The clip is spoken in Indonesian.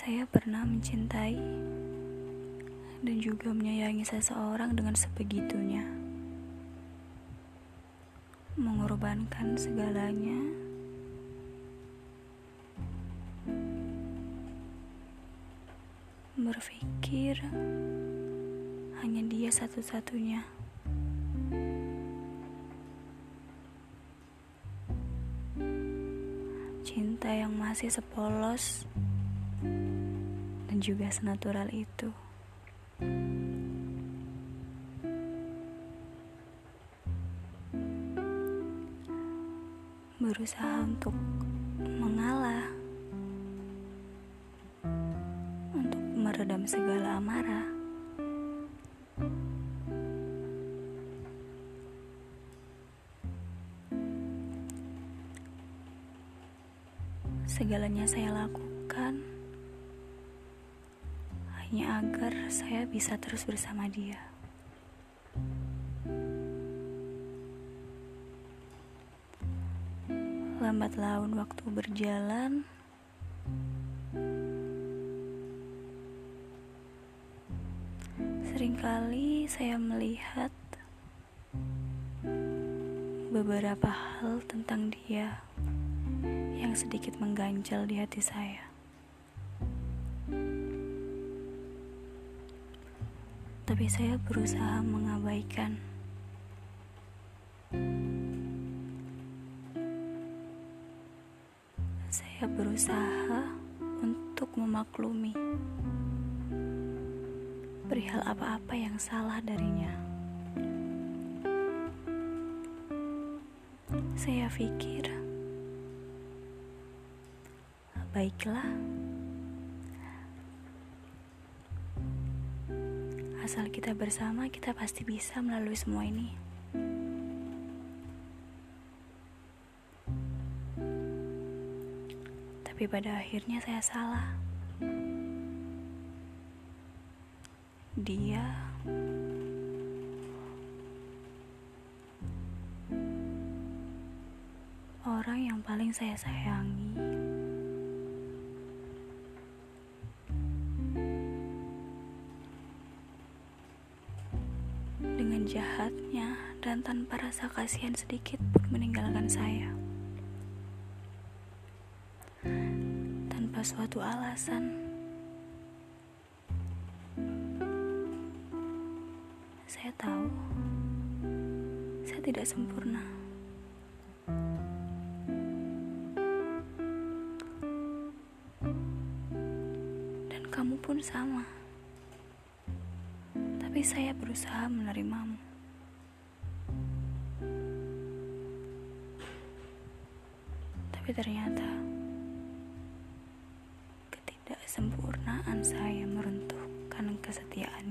Saya pernah mencintai dan juga menyayangi seseorang dengan sebegitunya. Mengorbankan segalanya. Berpikir hanya dia satu-satunya. Cinta yang masih sepolos juga senatural itu. Berusaha untuk mengalah, untuk meredam segala amarah. Segalanya saya lakukan hanya agar saya bisa terus bersama dia. Lambat laun waktu berjalan, sering kali saya melihat beberapa hal tentang dia yang sedikit mengganjal di hati saya. Tapi saya berusaha mengabaikan. Saya berusaha untuk memaklumi perihal apa-apa yang salah darinya. Saya pikir, baiklah. Asal kita bersama, kita pasti bisa melalui semua ini. Tapi pada akhirnya saya salah. Dia orang yang paling saya sayangi. Jahatnya dan tanpa rasa kasihan sedikit pun meninggalkan saya. Tanpa suatu alasan. Saya tahu saya tidak sempurna. Dan kamu pun sama tapi saya berusaha menerimamu. Tapi ternyata ketidaksempurnaan saya meruntuhkan kesetiaan.